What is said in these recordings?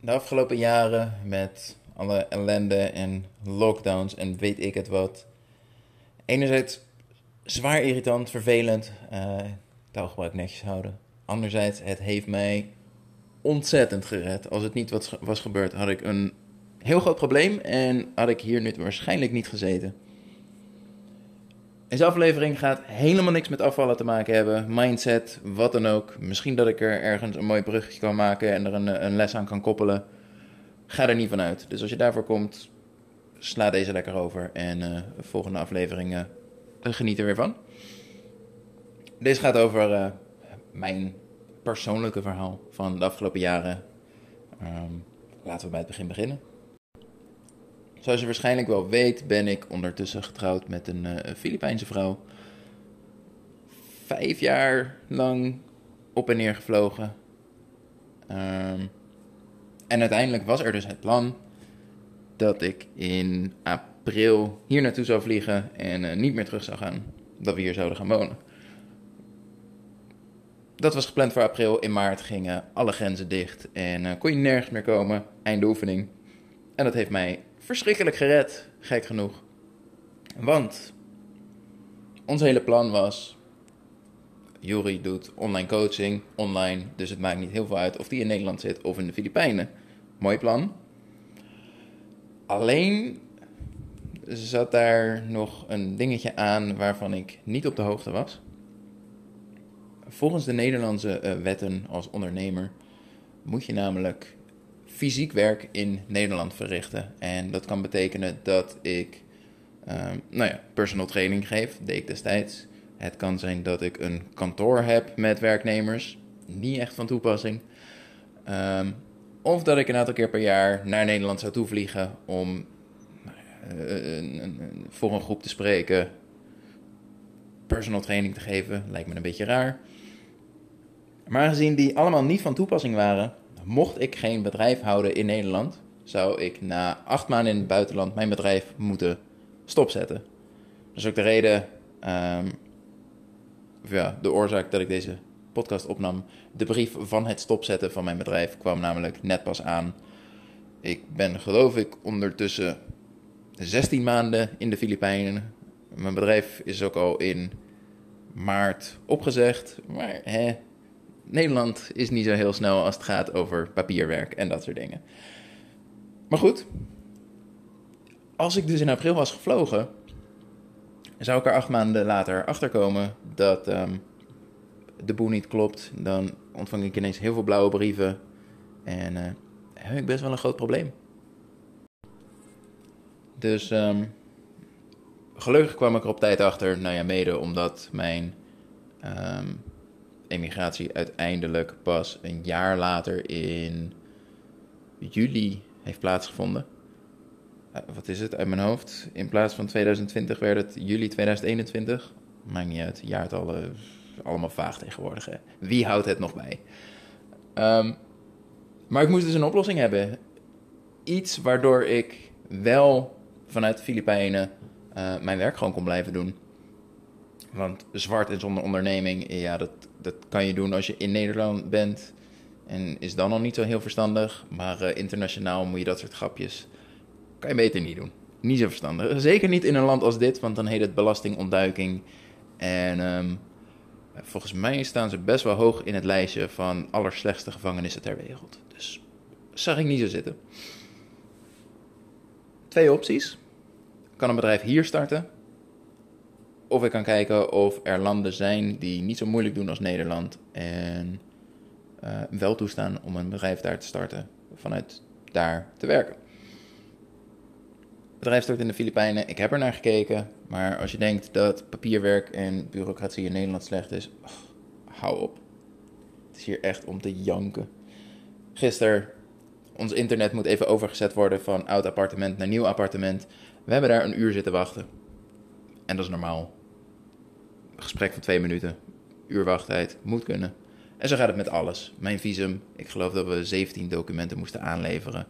de afgelopen jaren met alle ellende en lockdowns en weet ik het wat. Enerzijds zwaar irritant, vervelend, uh, taalgebruik netjes houden. Anderzijds, het heeft mij ontzettend gered. Als het niet wat was gebeurd, had ik een heel groot probleem en had ik hier nu waarschijnlijk niet gezeten. Deze aflevering gaat helemaal niks met afvallen te maken hebben. Mindset, wat dan ook. Misschien dat ik er ergens een mooi bruggetje kan maken en er een, een les aan kan koppelen. Ga er niet van uit. Dus als je daarvoor komt, sla deze lekker over. En uh, de volgende aflevering uh, geniet er weer van. Deze gaat over mijn persoonlijke verhaal van de afgelopen jaren. Um, laten we bij het begin beginnen. Zoals je waarschijnlijk wel weet, ben ik ondertussen getrouwd met een uh, Filipijnse vrouw. Vijf jaar lang op en neer gevlogen. Um, en uiteindelijk was er dus het plan dat ik in april hier naartoe zou vliegen en uh, niet meer terug zou gaan. Dat we hier zouden gaan wonen. Dat was gepland voor april. In maart gingen alle grenzen dicht en uh, kon je nergens meer komen. Einde oefening. En dat heeft mij verschrikkelijk gered, gek genoeg. Want ons hele plan was. Juri doet online coaching, online, dus het maakt niet heel veel uit of die in Nederland zit of in de Filipijnen. Mooi plan. Alleen zat daar nog een dingetje aan waarvan ik niet op de hoogte was. Volgens de Nederlandse uh, wetten als ondernemer moet je namelijk fysiek werk in Nederland verrichten. En dat kan betekenen dat ik uh, nou ja, personal training geef, deed ik destijds. Het kan zijn dat ik een kantoor heb met werknemers, niet echt van toepassing. Um, of dat ik een aantal keer per jaar naar Nederland zou toevliegen om uh, voor een groep te spreken, personal training te geven. Lijkt me een beetje raar. Maar aangezien die allemaal niet van toepassing waren, mocht ik geen bedrijf houden in Nederland, zou ik na acht maanden in het buitenland mijn bedrijf moeten stopzetten. Dat is ook de reden, um, ja, de oorzaak dat ik deze podcast opnam. De brief van het stopzetten van mijn bedrijf kwam namelijk net pas aan. Ik ben geloof ik ondertussen 16 maanden in de Filipijnen. Mijn bedrijf is ook al in maart opgezegd. Maar hè, Nederland is niet zo heel snel als het gaat over papierwerk en dat soort dingen. Maar goed, als ik dus in april was gevlogen, zou ik er acht maanden later achter komen dat um, de boel niet klopt. Dan ontvang ik ineens heel veel blauwe brieven en uh, heb ik best wel een groot probleem. Dus um, gelukkig kwam ik er op tijd achter, nou ja, mede omdat mijn um, emigratie uiteindelijk pas een jaar later in juli heeft plaatsgevonden. Uh, wat is het uit mijn hoofd? In plaats van 2020 werd het juli 2021. Maakt niet uit, jaartallen allemaal vaag tegenwoordig. Hè? Wie houdt het nog bij? Um, maar ik moest dus een oplossing hebben. Iets waardoor ik wel vanuit de Filipijnen uh, mijn werk gewoon kon blijven doen. Want zwart en zonder onderneming, ja, dat, dat kan je doen als je in Nederland bent. En is dan al niet zo heel verstandig. Maar uh, internationaal moet je dat soort grapjes. Kan je beter niet doen. Niet zo verstandig. Zeker niet in een land als dit, want dan heet het belastingontduiking. En um, volgens mij staan ze best wel hoog in het lijstje van allerslechtste gevangenissen ter wereld. Dus zag ik niet zo zitten. Twee opties. Kan een bedrijf hier starten of ik kan kijken of er landen zijn die niet zo moeilijk doen als Nederland en uh, wel toestaan om een bedrijf daar te starten, vanuit daar te werken. Bedrijf start in de Filipijnen. Ik heb er naar gekeken, maar als je denkt dat papierwerk en bureaucratie in Nederland slecht is, hou op. Het is hier echt om te janken. Gisteren, ons internet moet even overgezet worden van oud appartement naar nieuw appartement. We hebben daar een uur zitten wachten. En dat is normaal gesprek van twee minuten, uur wachttijd, moet kunnen. En zo gaat het met alles. Mijn visum, ik geloof dat we 17 documenten moesten aanleveren.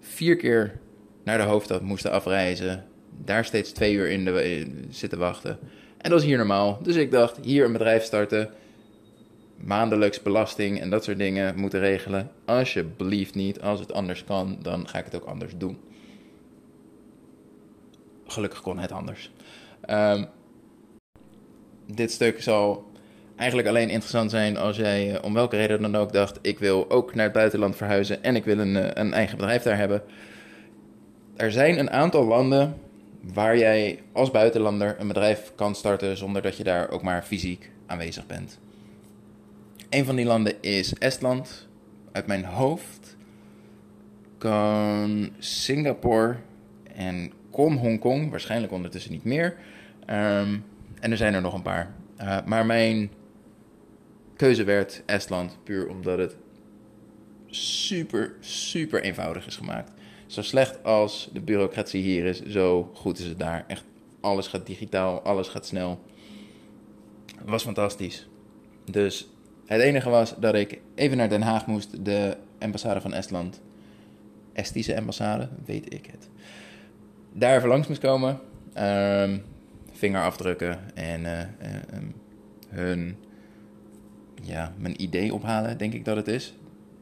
Vier keer naar de hoofdstad moesten afreizen. Daar steeds twee uur in, de, zitten wachten. En dat is hier normaal. Dus ik dacht, hier een bedrijf starten. maandelijks belasting en dat soort dingen moeten regelen. Alsjeblieft niet. Als het anders kan, dan ga ik het ook anders doen. Gelukkig kon het anders. Ehm, dit stuk zal eigenlijk alleen interessant zijn als jij eh, om welke reden dan ook dacht: ik wil ook naar het buitenland verhuizen en ik wil een, eh, een eigen bedrijf daar hebben. Er zijn een aantal landen waar jij als buitenlander een bedrijf kan starten zonder dat je daar ook maar fysiek aanwezig bent. Een van die landen is Estland. Uit mijn hoofd kan Singapore en kon Hongkong, waarschijnlijk ondertussen niet meer. Ehm, en er zijn er nog een paar. Uh, maar mijn keuze werd Estland, puur omdat het super, super eenvoudig is gemaakt. Zo slecht als de bureaucratie hier is, zo goed is het daar. Echt, alles gaat digitaal, alles gaat snel. Het was fantastisch. Dus het enige was dat ik even naar Den Haag moest, de ambassade van Estland. Estische ambassade, weet ik het. Daar even langs moest komen. Um, vingerafdrukken en uh, uh, hun, ja, mijn idee ophalen, denk ik dat het is.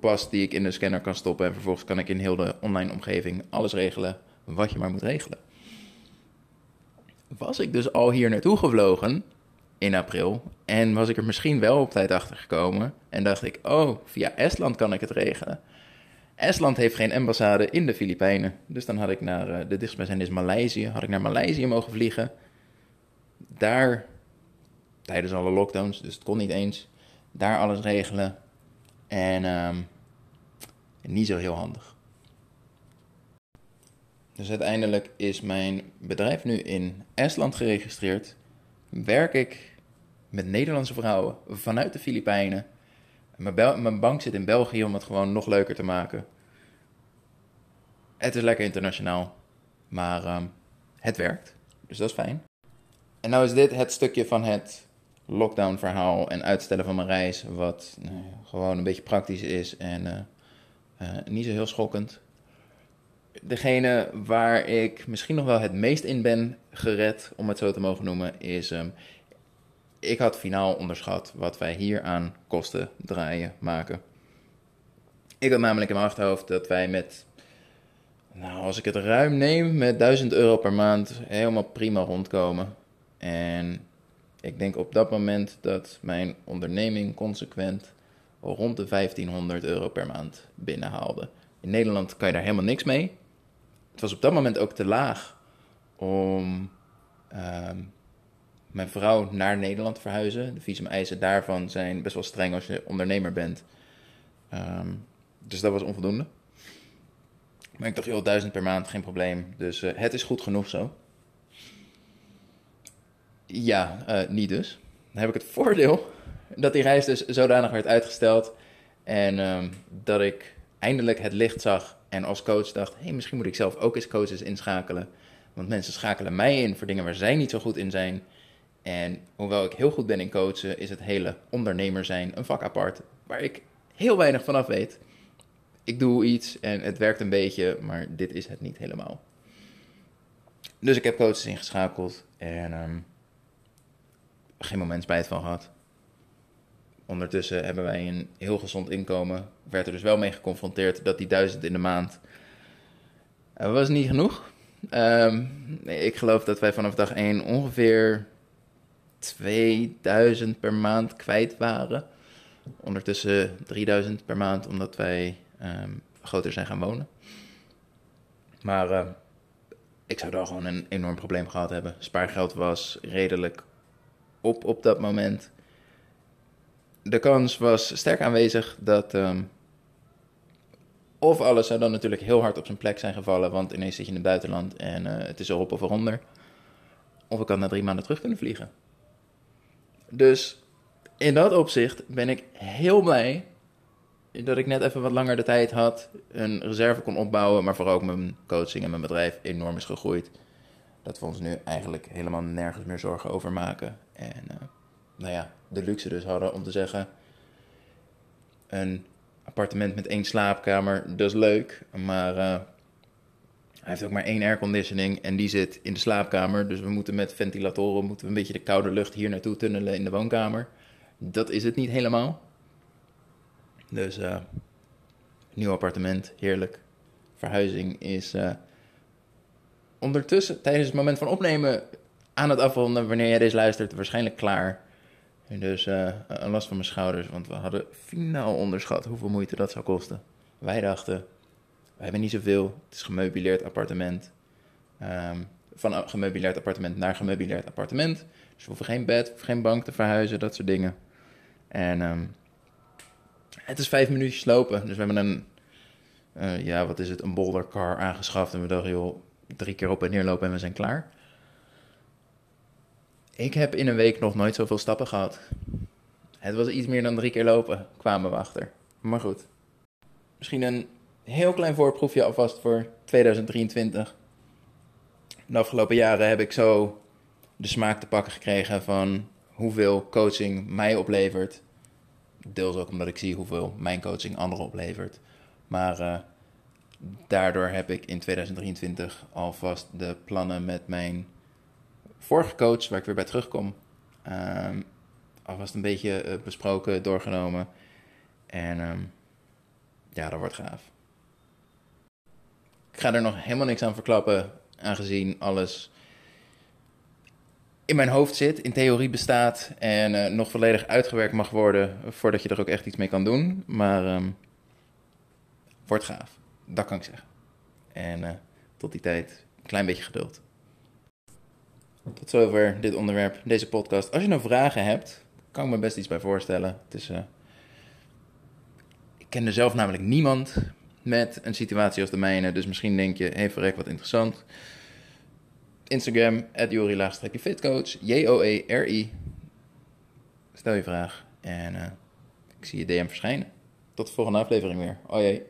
Pas die ik in de scanner kan stoppen en vervolgens kan ik in heel de online omgeving alles regelen wat je maar moet regelen. Was ik dus al hier naartoe gevlogen in april en was ik er misschien wel op tijd achter gekomen en dacht ik, oh, via Estland kan ik het regelen. Estland heeft geen ambassade in de Filipijnen. Dus dan had ik naar, uh, de dichtstbijzijnde is Maleisië, had ik naar Maleisië mogen vliegen. Daar, tijdens alle lockdowns, dus het kon niet eens, daar alles regelen. En um, niet zo heel handig. Dus uiteindelijk is mijn bedrijf nu in Estland geregistreerd. Werk ik met Nederlandse vrouwen vanuit de Filipijnen. Mijn, bank zit in België om het gewoon nog leuker te maken. Het is lekker internationaal, maar um, het werkt. Dus dat is fijn. En nou is dit het stukje van het lockdown verhaal en uitstellen van mijn reis, wat nou, gewoon een beetje praktisch is en uh, uh, niet zo heel schokkend. Degene waar ik misschien nog wel het meest in ben gered, om het zo te mogen noemen, is um, ik had finaal onderschat wat wij hier aan kosten draaien maken. Ik had namelijk in mijn achterhoofd dat wij met, nou als ik het ruim neem, met 1000 euro per maand helemaal prima rondkomen. En ik denk op dat moment dat mijn onderneming consequent rond de 1500 euro per maand binnenhaalde. In Nederland kan je daar helemaal niks mee. Het was op dat moment ook te laag om um, mijn vrouw naar Nederland te verhuizen. De visumeisen daarvan zijn best wel streng als je ondernemer bent. Um, dus dat was onvoldoende. Maar ik dacht, joh, 1000 per maand, geen probleem. Dus uh, het is goed genoeg zo. Ja, uh, niet dus. Dan heb ik het voordeel dat die reis dus zodanig werd uitgesteld. En um, dat ik eindelijk het licht zag en als coach dacht... hey, misschien moet ik zelf ook eens coaches inschakelen. Want mensen schakelen mij in voor dingen waar zij niet zo goed in zijn. En hoewel ik heel goed ben in coachen, is het hele ondernemer zijn een vak apart... waar ik heel weinig vanaf weet. Ik doe iets en het werkt een beetje, maar dit is het niet helemaal. Dus ik heb coaches ingeschakeld en... Um, geen moment spijt van gehad. Ondertussen hebben wij een heel gezond inkomen. Werd er dus wel mee geconfronteerd dat die duizend in de maand. Uh, was niet genoeg. Um, ik geloof dat wij vanaf dag 1 ongeveer 2000 per maand kwijt waren. Ondertussen 3000 per maand, omdat wij um, groter zijn gaan wonen. Maar uh, ik zou daar gewoon een enorm probleem gehad hebben. Spaargeld was redelijk op op dat moment. De kans was sterk aanwezig dat. Um, of alles zou dan natuurlijk heel hard op zijn plek zijn gevallen, want ineens zit je in het buitenland en uh, het is erop of eronder. Of ik had na drie maanden terug kunnen vliegen. Dus in dat opzicht ben ik heel blij dat ik net even wat langer de tijd had, een reserve kon opbouwen, maar vooral ook mijn coaching en mijn bedrijf enorm is gegroeid dat we ons nu eigenlijk helemaal nergens meer zorgen over maken. En uh, nou ja, de luxe dus hadden om te zeggen: een appartement met één slaapkamer, dat is leuk, maar uh, hij heeft ook maar één airconditioning en die zit in de slaapkamer. Dus we moeten met ventilatoren moeten we een beetje de koude lucht hier naartoe tunnelen in de woonkamer. dat is het niet helemaal. Dus uh, nieuw appartement, heerlijk. Verhuizing is ondertussen tijdens het moment van opnemen aan het afronden, wanneer jij deze luistert, waarschijnlijk klaar. En dus uh, een last van mijn schouders, want we hadden finaal onderschat hoeveel moeite dat zou kosten. Wij dachten, we hebben niet zoveel, het is gemeubileerd appartement. Um, van gemeubileerd appartement naar gemeubileerd appartement. Dus we hoeven geen bed, geen bank te verhuizen, dat soort dingen. En um, het is vijf minuutjes lopen. Dus we hebben een, uh, ja, wat is het, een bouldercar aangeschaft. En we dachten, joh, drie keer op en neer lopen en we zijn klaar. Ik heb in een week nog nooit zoveel stappen gehad. Het was iets meer dan drie keer lopen, kwamen we achter. Maar goed. Misschien een heel klein voorproefje alvast voor 2023. De afgelopen jaren heb ik zo de smaak te pakken gekregen van hoeveel coaching mij oplevert. Deels ook omdat ik zie hoeveel mijn coaching anderen oplevert. Maar uh, daardoor heb ik in 2023 alvast de plannen met mijn vorige coach, waar ik weer bij terugkom, um, alvast een beetje uh, besproken, doorgenomen. En um, ja, dat wordt gaaf. Ik ga er nog helemaal niks aan verklappen, aangezien alles in mijn hoofd zit, in theorie bestaat en uh, nog volledig uitgewerkt mag worden voordat je er ook echt iets mee kan doen. Maar um, wordt gaaf, dat kan ik zeggen. En uh, tot die tijd, een klein beetje geduld. Tot zover dit onderwerp, deze podcast. Als je nou vragen hebt, kan ik me best iets bij voorstellen. Het is, uh, ik ken er zelf namelijk niemand met een situatie als de mijne. Dus misschien denk je, hey verrek, wat interessant. Instagram, at Jori-fitcoach, J-O-E-R-I. Stel je vraag en uh, ik zie je DM verschijnen. Tot de volgende aflevering weer. Oh jee.